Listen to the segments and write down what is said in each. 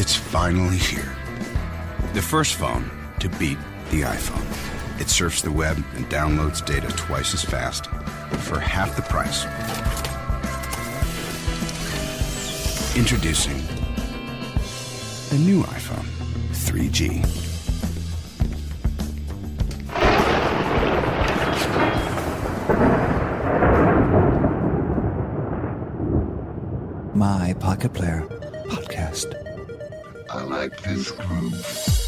It's finally here. The first phone to beat the iPhone. It surfs the web and downloads data twice as fast for half the price. Introducing the new iPhone 3G. My Pocket Player this groove.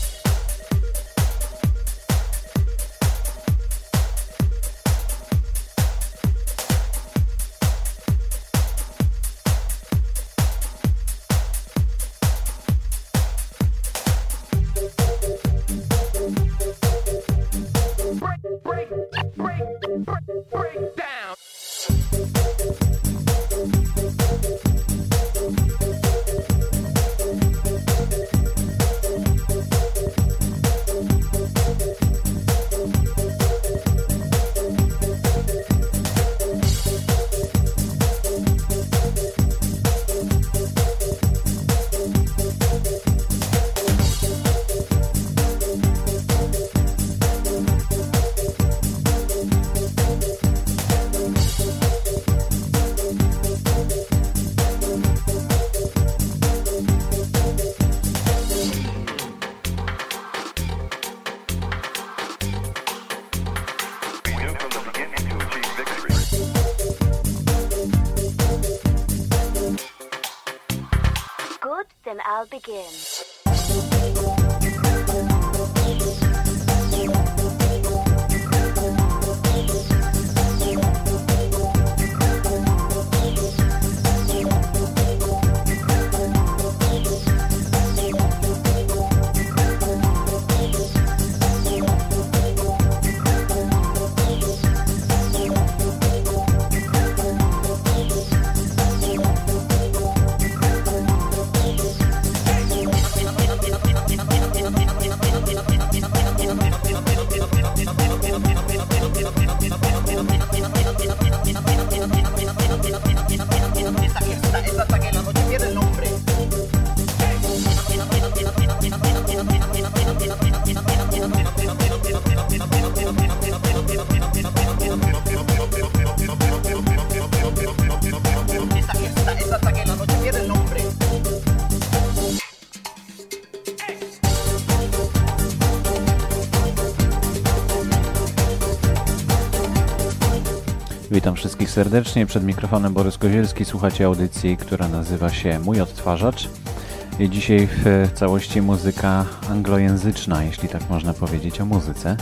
then I'll begin. Serdecznie. Przed mikrofonem Borys Kozielski. Słuchacie audycji, która nazywa się Mój Odtwarzacz. I dzisiaj w całości muzyka anglojęzyczna, jeśli tak można powiedzieć o muzyce.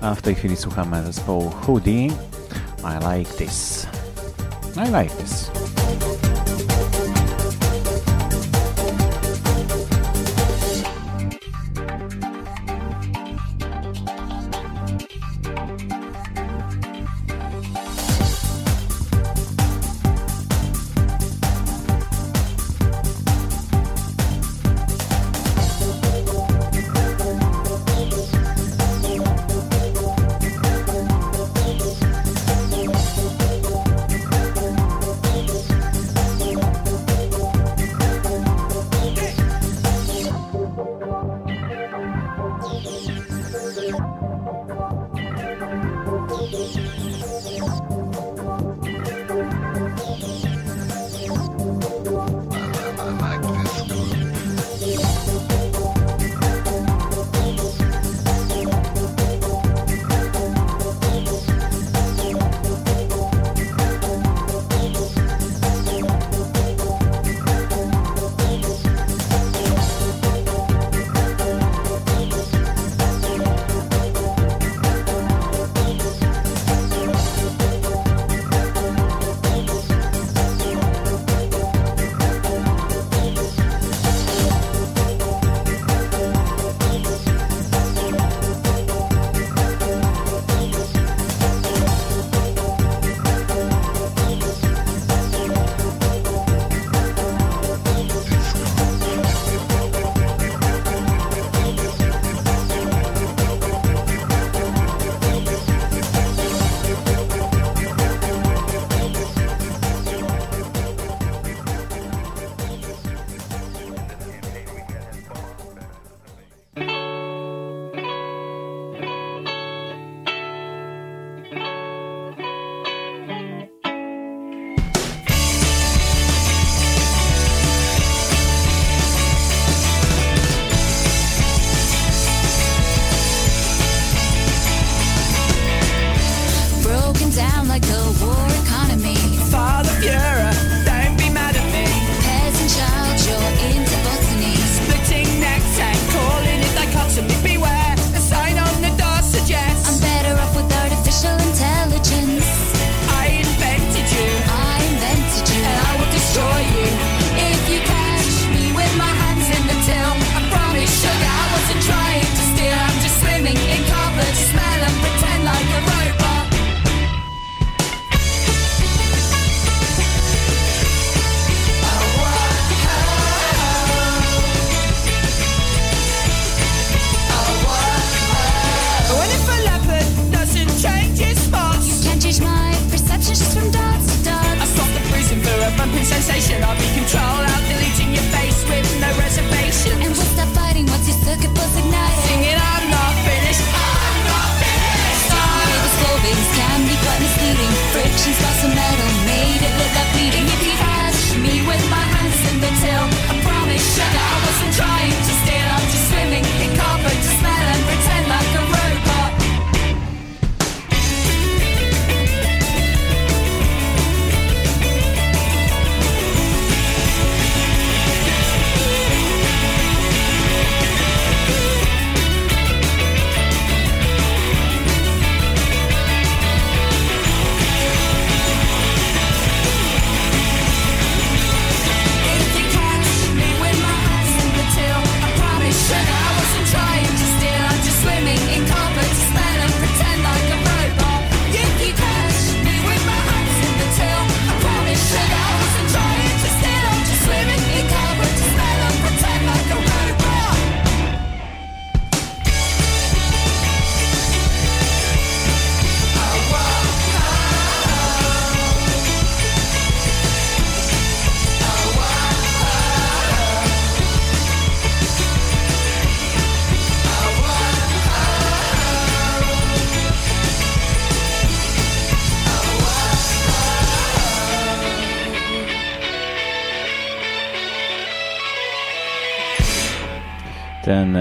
A w tej chwili słuchamy zespołu Hoodie. I like this. I like this.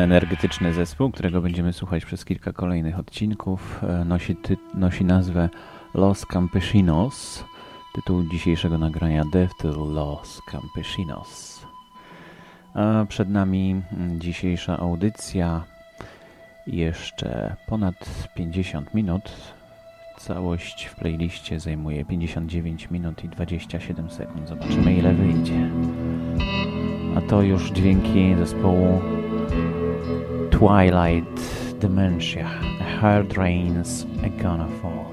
Energetyczny zespół, którego będziemy słuchać przez kilka kolejnych odcinków, e, nosi, ty, nosi nazwę Los Campesinos. Tytuł dzisiejszego nagrania to Los Campesinos. A przed nami mm, dzisiejsza audycja. Jeszcze ponad 50 minut. Całość w playliście zajmuje 59 minut i 27 sekund. Zobaczymy ile wyjdzie. A to już dźwięki zespołu Twilight Dementia. The hard rains are gonna fall.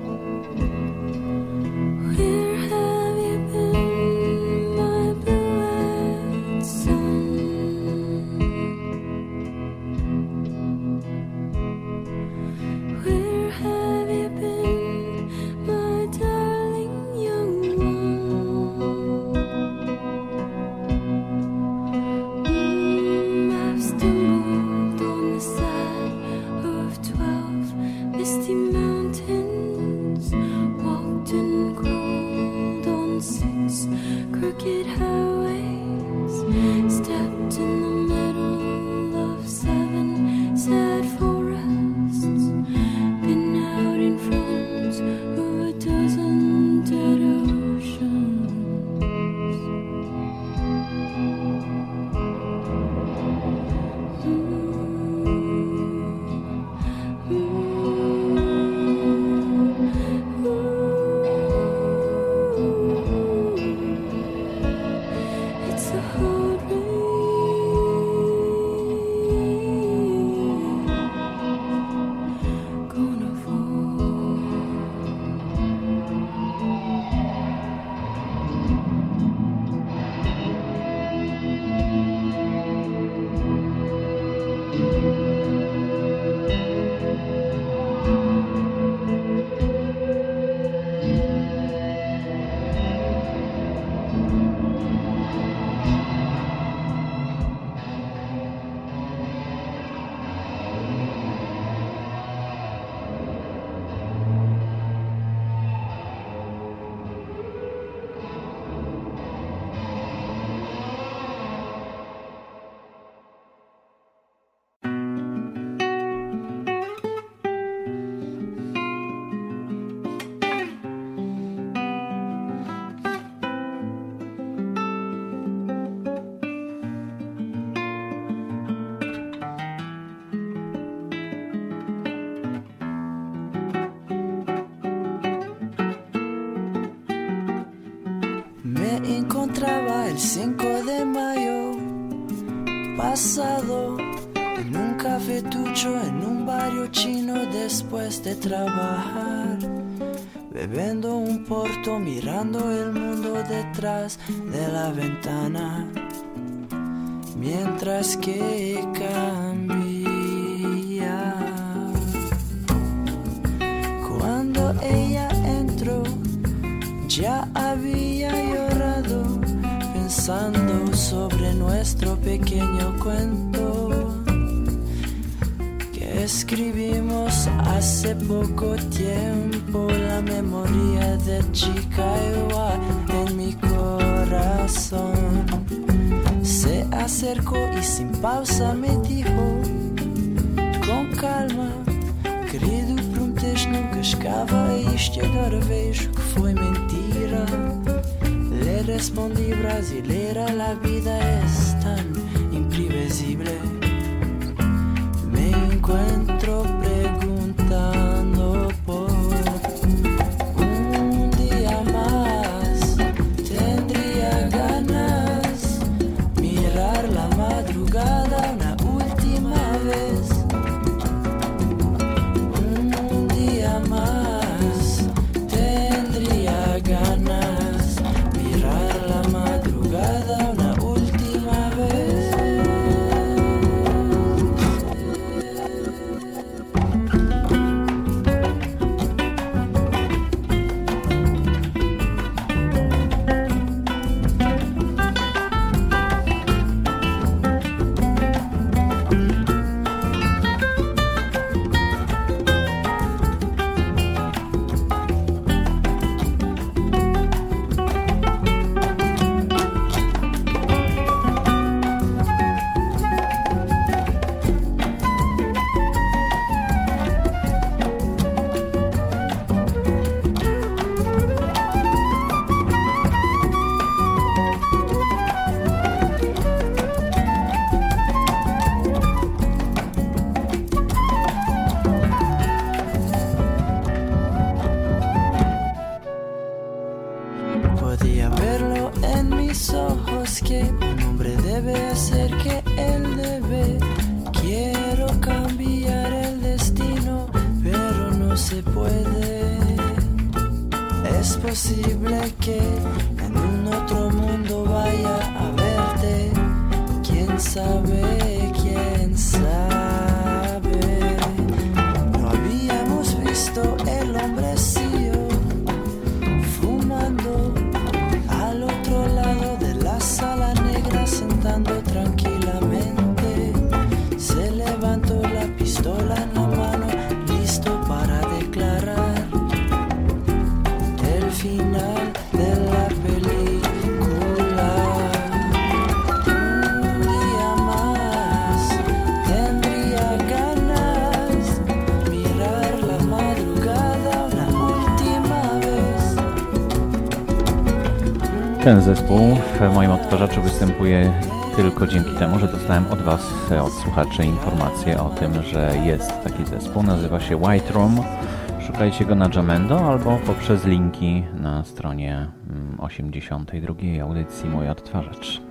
5 de mayo pasado en un cafetucho en un barrio chino después de trabajar. Bebiendo un porto mirando el mundo detrás de la ventana mientras que cambio pensando sobre nuestro pequeño cuento escribimos hace poco tiempo la memoria de Chicaiwa en mi corazón. Se acercó y sin pausa me dijo, com calma, querido, prometes nunca escava e agora vejo que foi mentira. Le respondi brasileira, la vida es tan imprevisible encuentro preguntando Ten zespół w moim odtwarzaczu występuje tylko dzięki temu, że dostałem od Was, e, od słuchaczy, informację o tym, że jest taki zespół. Nazywa się White Room. Szukajcie go na Jamendo albo poprzez linki na stronie mm, 82 audycji Mój Odtwarzacz.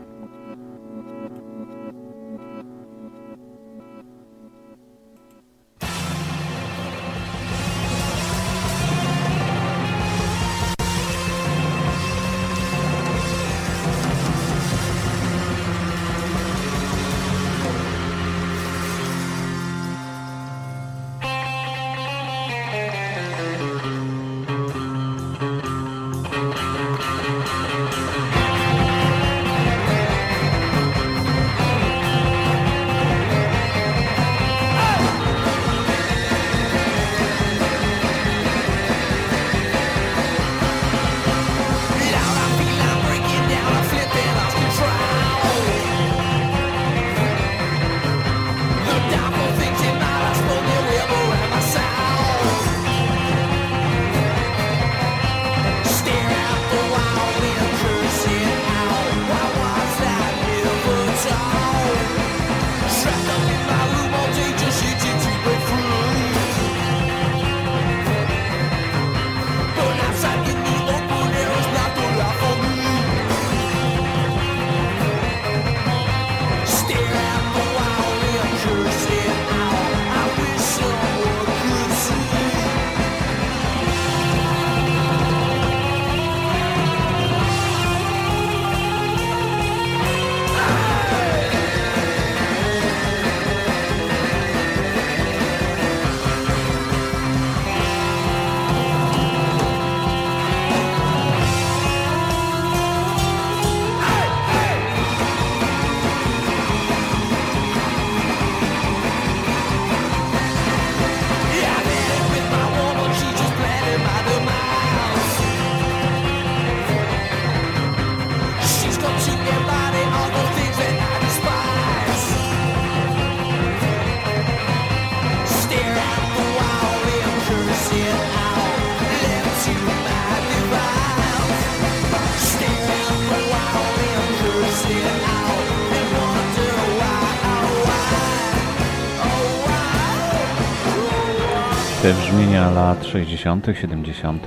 Te brzmienia lat 60., 70.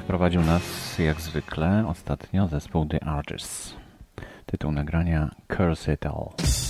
wprowadził nas jak zwykle ostatnio zespół The Artists. Tytuł nagrania Curse It All.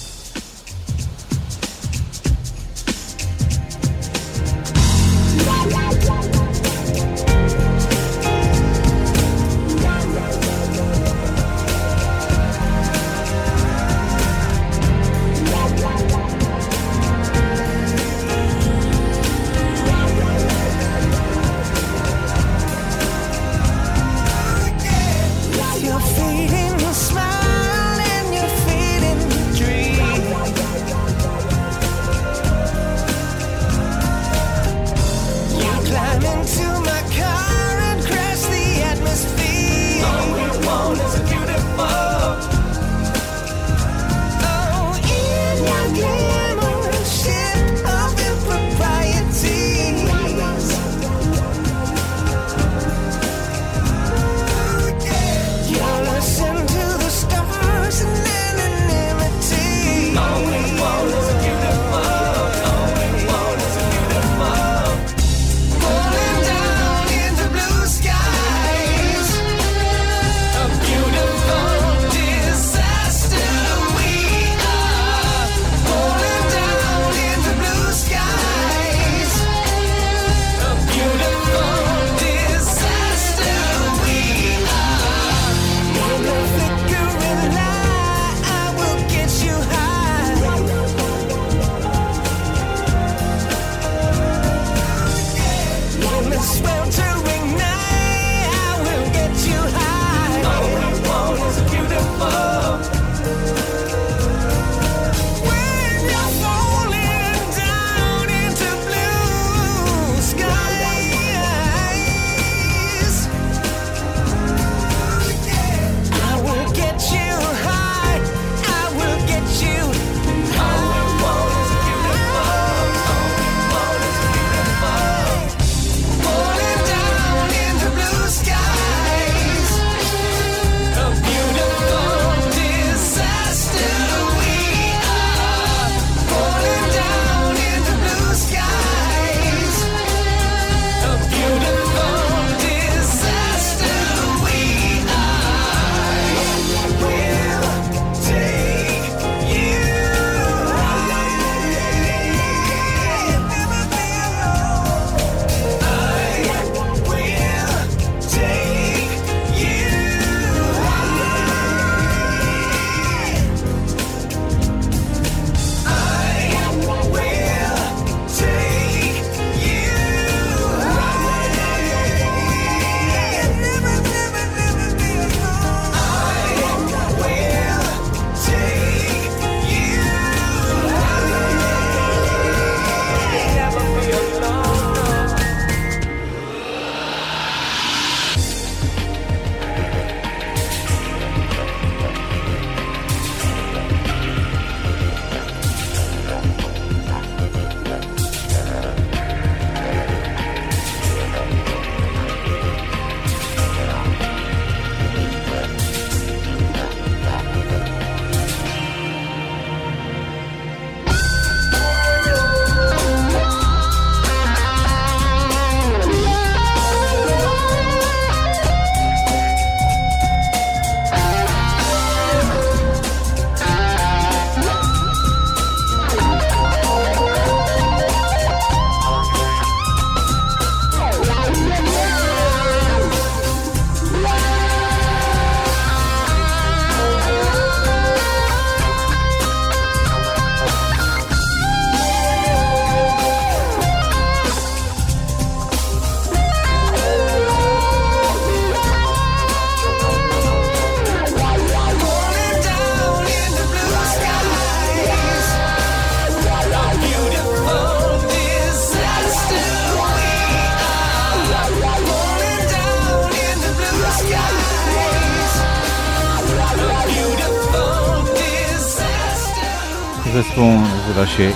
płycie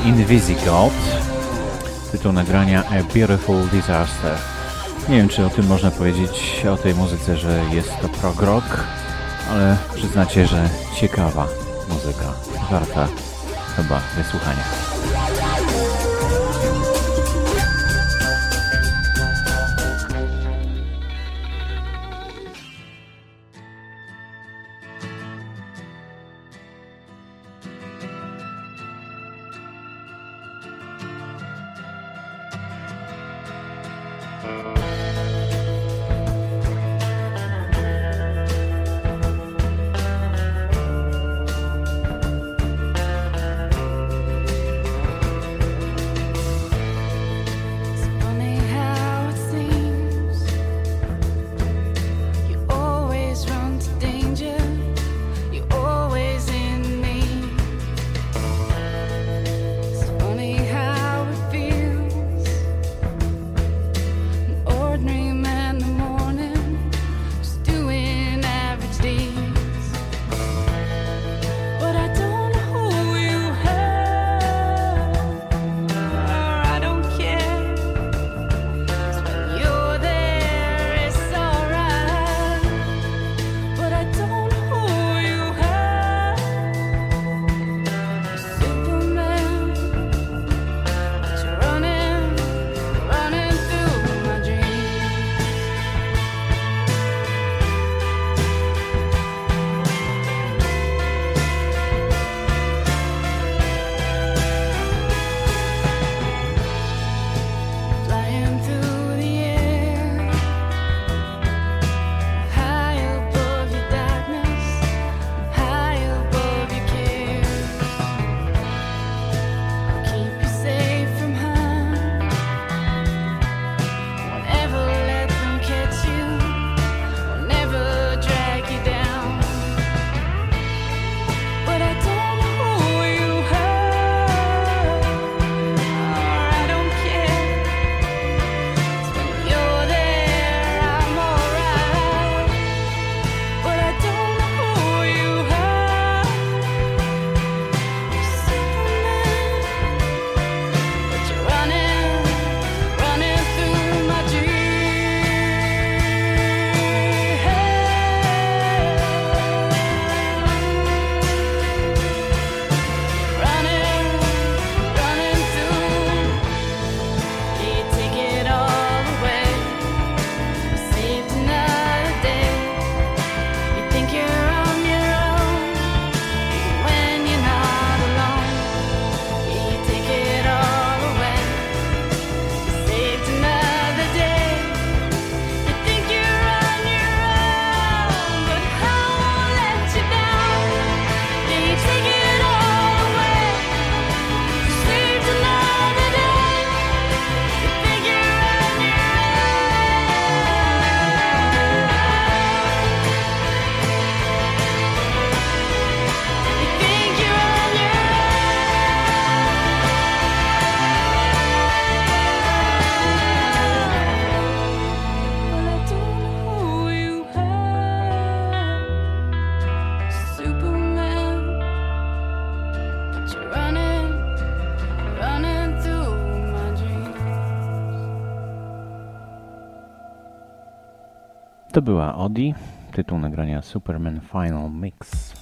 Tytuł nagrania A Beautiful Disaster. Nie wiem, czy o tym można powiedzieć, o tej muzyce, że jest to prog rock, ale przyznacie, że ciekawa muzyka, warta chyba wysłuchania. była Odi, tytuł nagrania Superman Final Mix.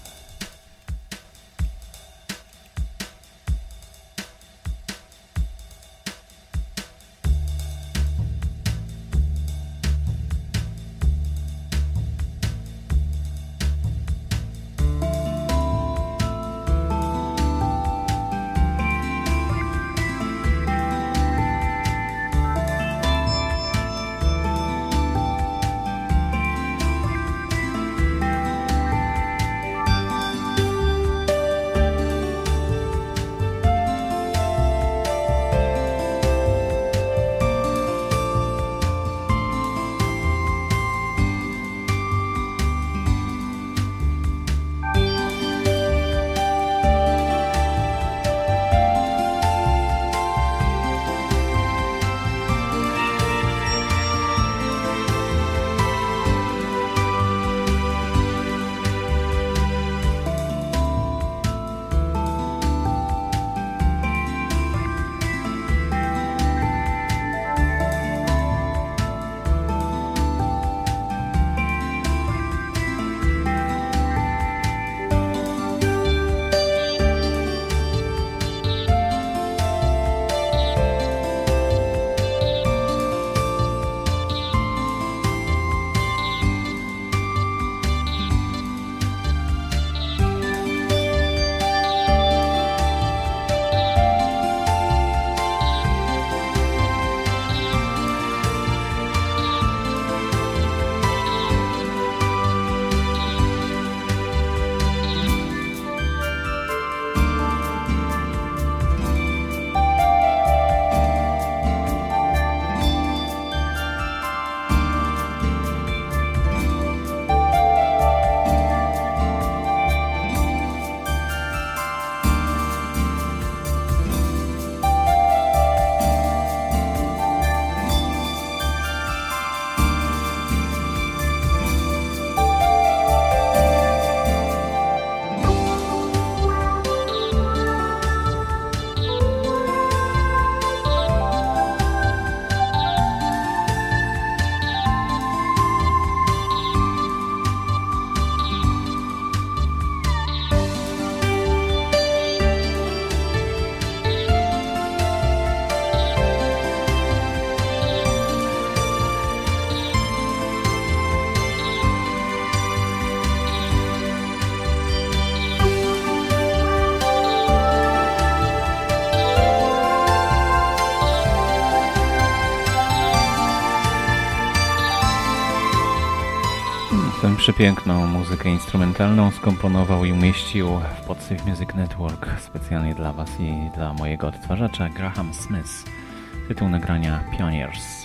Tę przepiękną muzykę instrumentalną skomponował i umieścił w Podsyf Music Network specjalnie dla Was i dla mojego odtwarzacza Graham Smith. Tytuł nagrania Pioneers.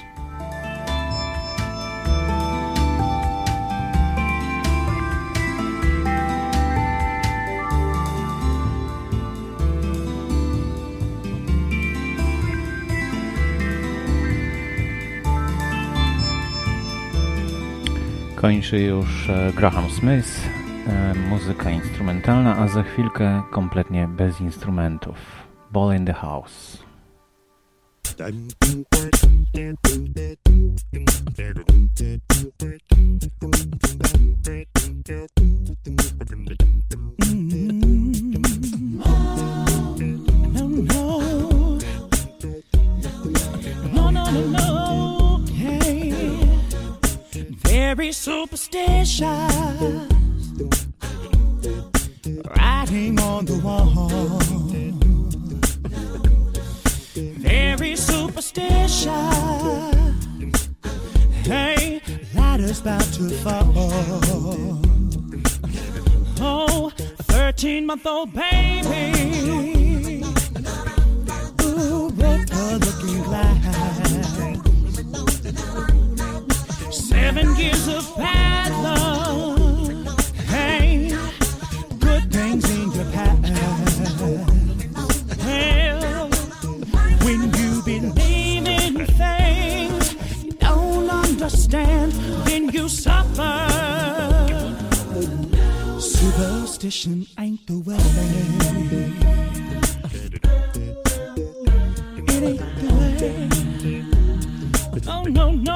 Kończy już e, Graham Smith, e, muzyka instrumentalna, a za chwilkę kompletnie bez instrumentów. Ball in the House. No, no. No, no, no, no. Very superstitious. Writing on the wall. Very superstitious. Hey, ladder's about to fall. Oh, a 13 month old baby. Ooh, broke her looking glass. Seven years of bad luck. Hey, good things in your past. Well, when you believe in things you don't understand, then you suffer. Superstition ain't the way. It ain't the way. Oh, no, no, no,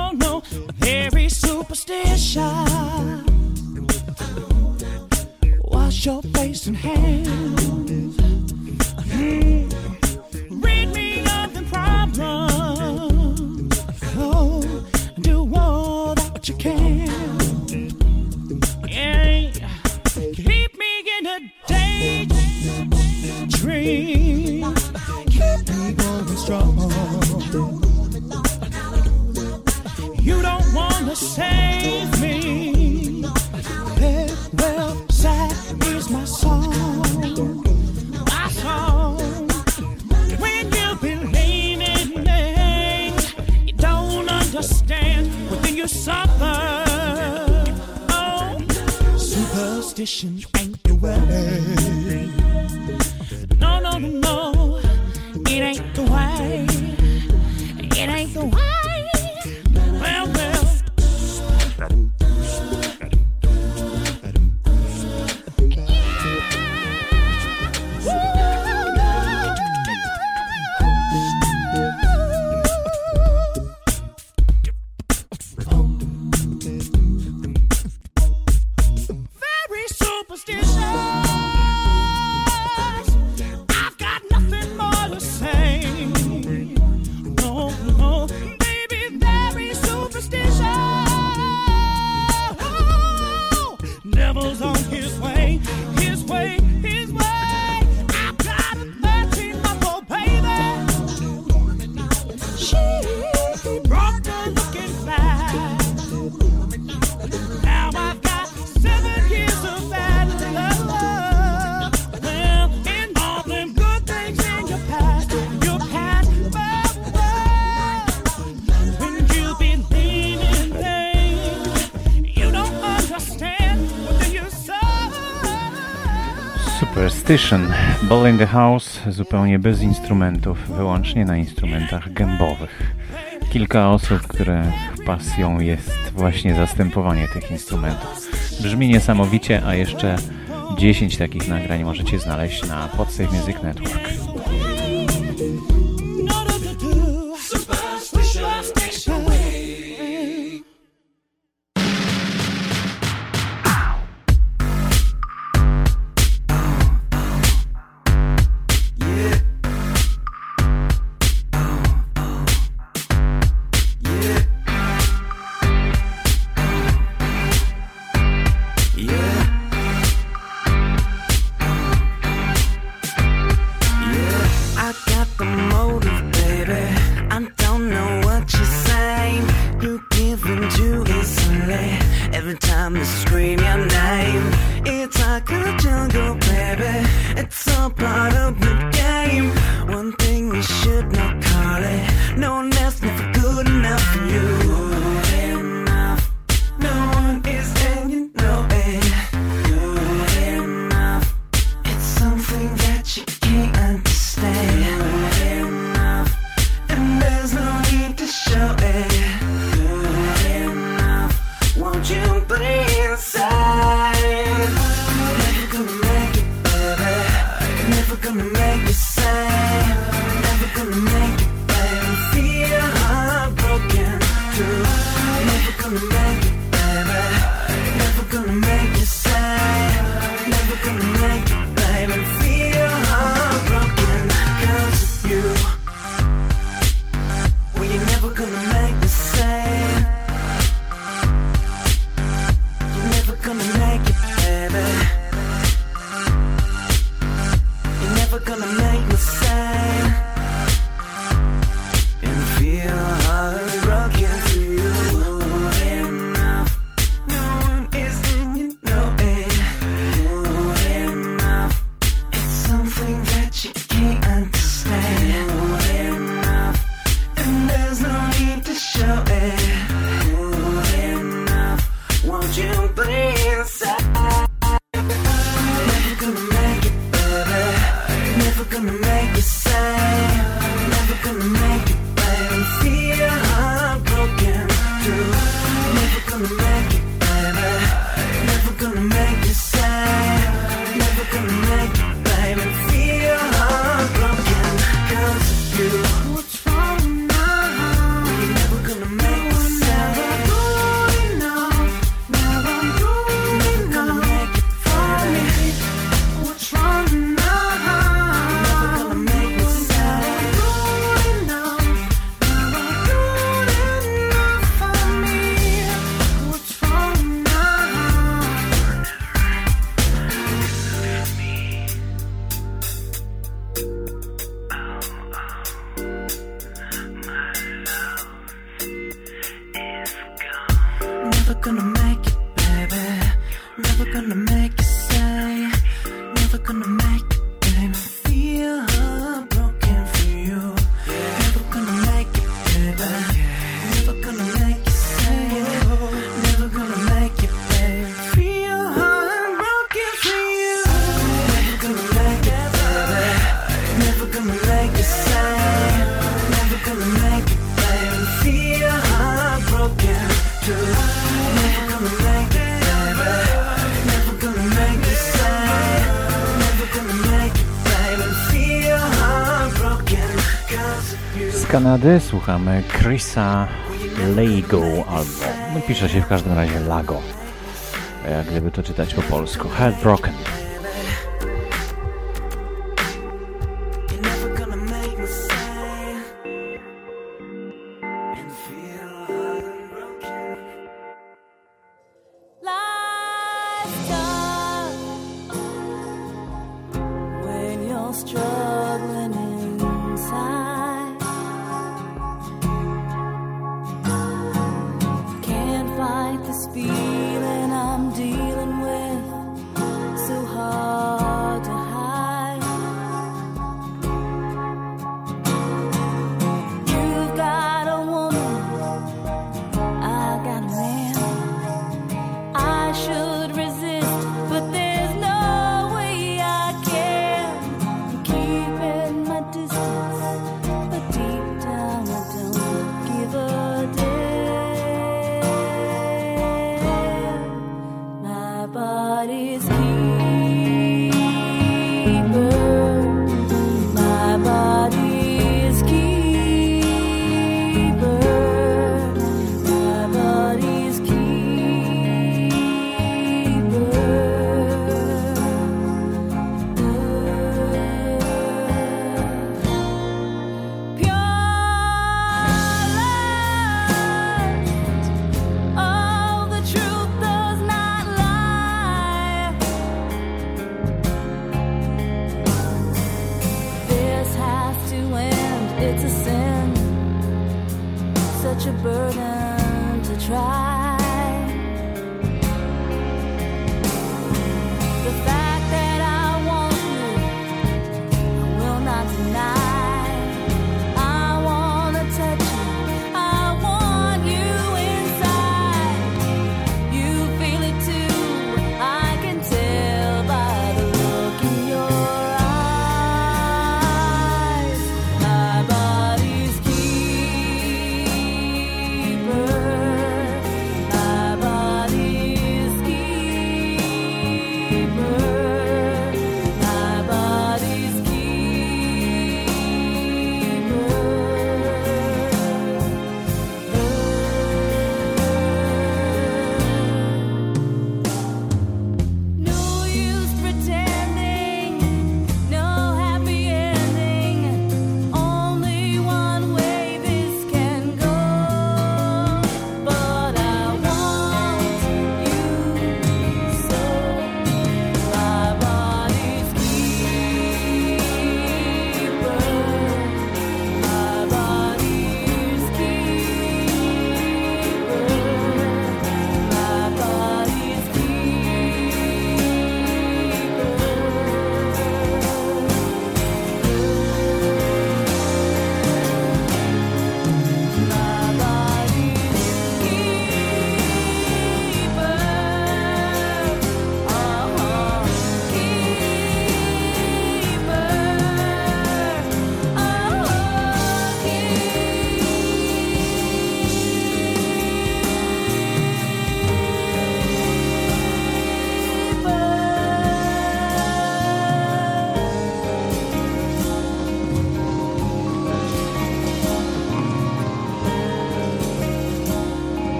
Repetition. Ball in the House zupełnie bez instrumentów, wyłącznie na instrumentach gębowych. Kilka osób, które pasją jest właśnie zastępowanie tych instrumentów. Brzmi niesamowicie, a jeszcze 10 takich nagrań możecie znaleźć na Podsafe Music Network. Kanady słuchamy Chrisa Lego albo no pisze się w każdym razie Lago. jak Gdyby to czytać po polsku. Heartbroken.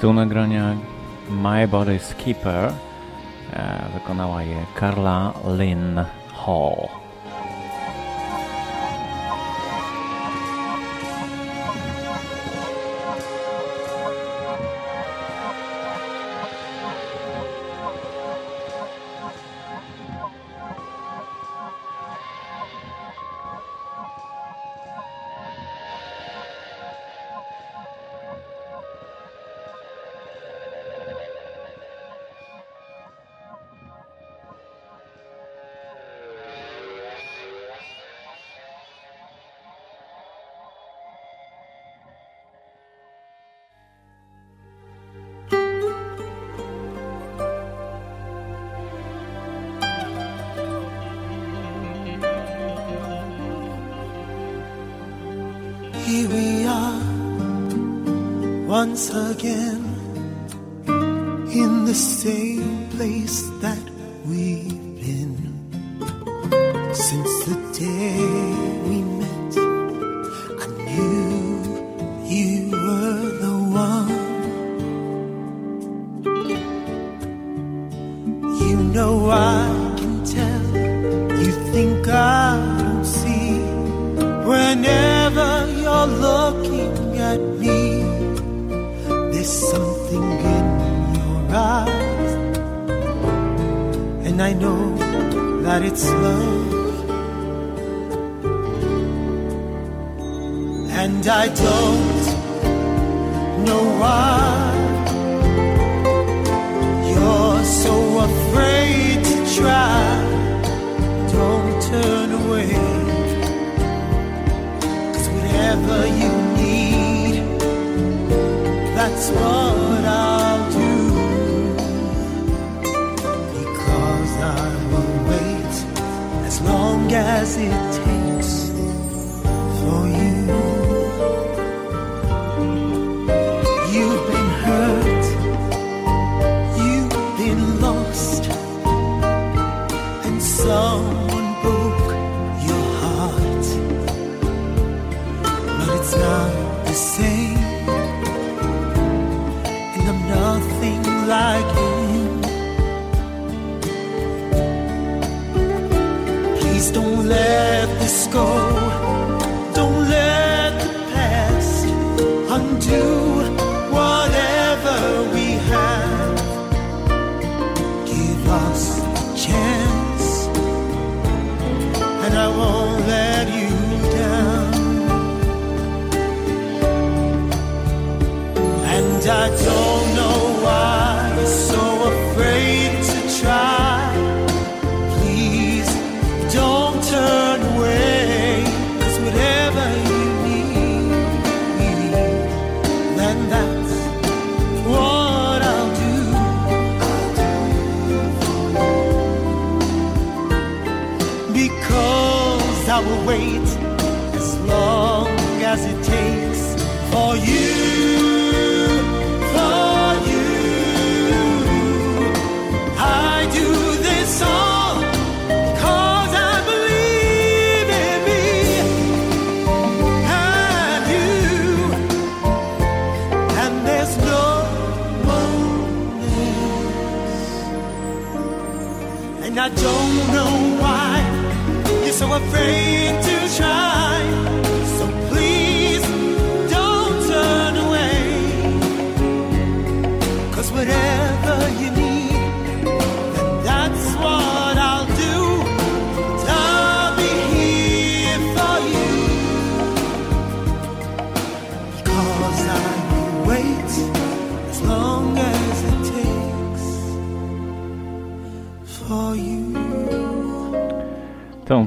tytuł nagrania My Body's Keeper e, wykonała je Carla Lynn Hall. here we are once again in the same place that long as it takes for you.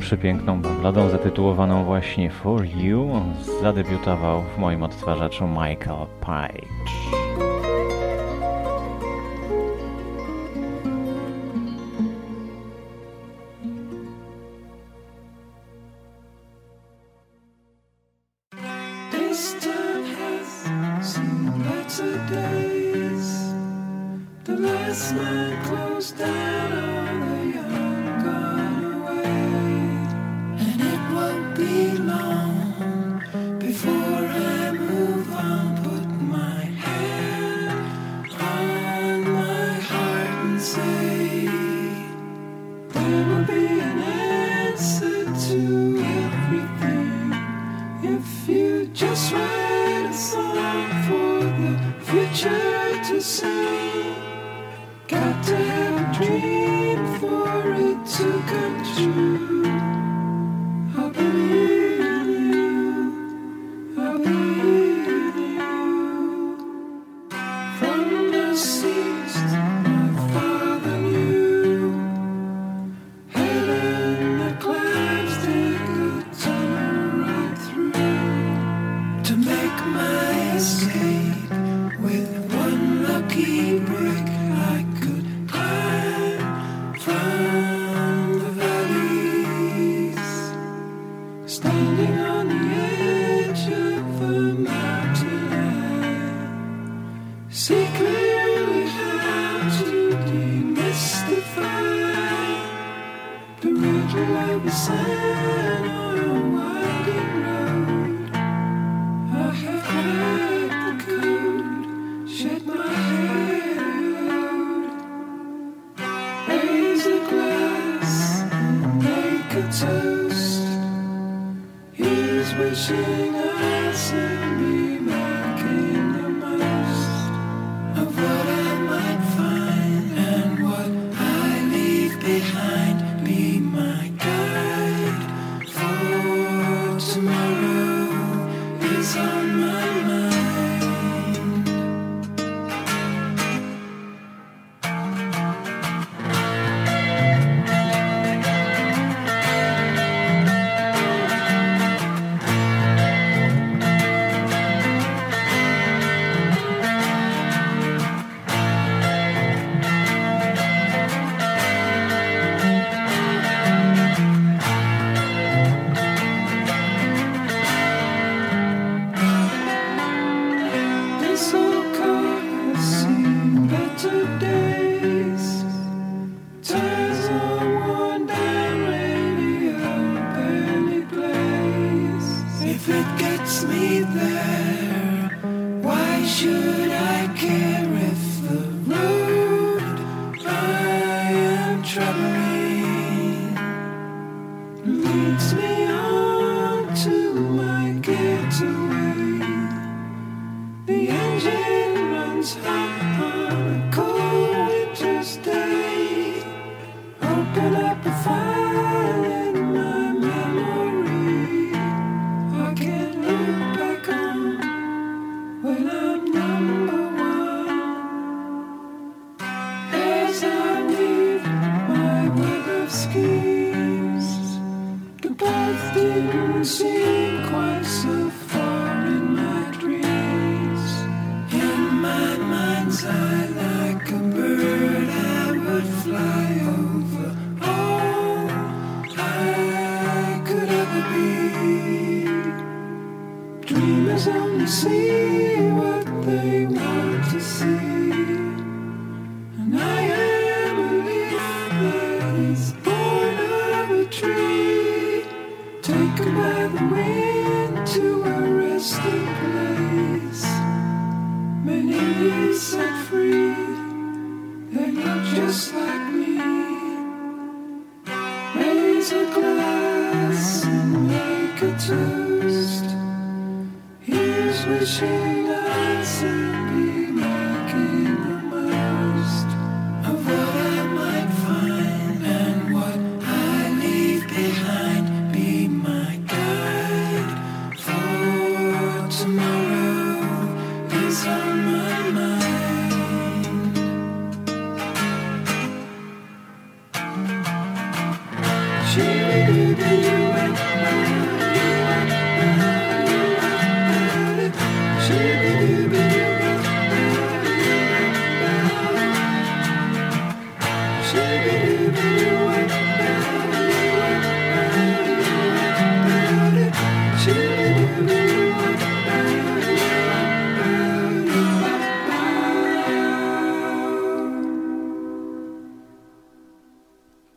przepiękną balladą zatytułowaną właśnie For You zadebiutował w moim odtwarzaczu Michael Page. away. The engine runs hot.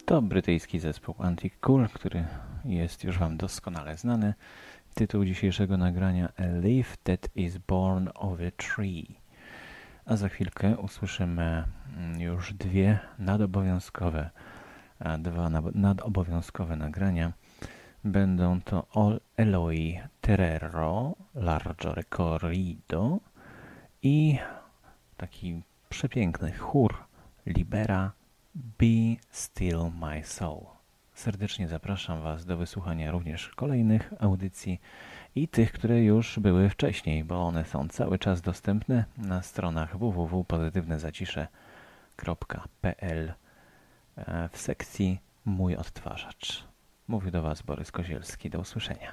To brytyjski zespół Antique Cool, który jest już Wam doskonale znany. Tytuł dzisiejszego nagrania A Leaf That Is Born of a Tree a za chwilkę usłyszymy mm, już dwie nadobowiązkowe, dwa nadobowiązkowe nagrania. Będą to All Eloi Terrero, Largo Recorrido i taki przepiękny chór Libera Be Still My Soul. Serdecznie zapraszam Was do wysłuchania również kolejnych audycji i tych, które już były wcześniej, bo one są cały czas dostępne na stronach www.pozytywnezacisze.pl e, w sekcji Mój odtwarzacz. Mówił do Was Borys Kozielski. Do usłyszenia.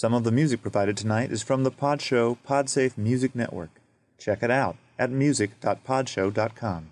Some of the music provided tonight is from the Podshow Podsafe Music Network. Check it out at music.podshow.com.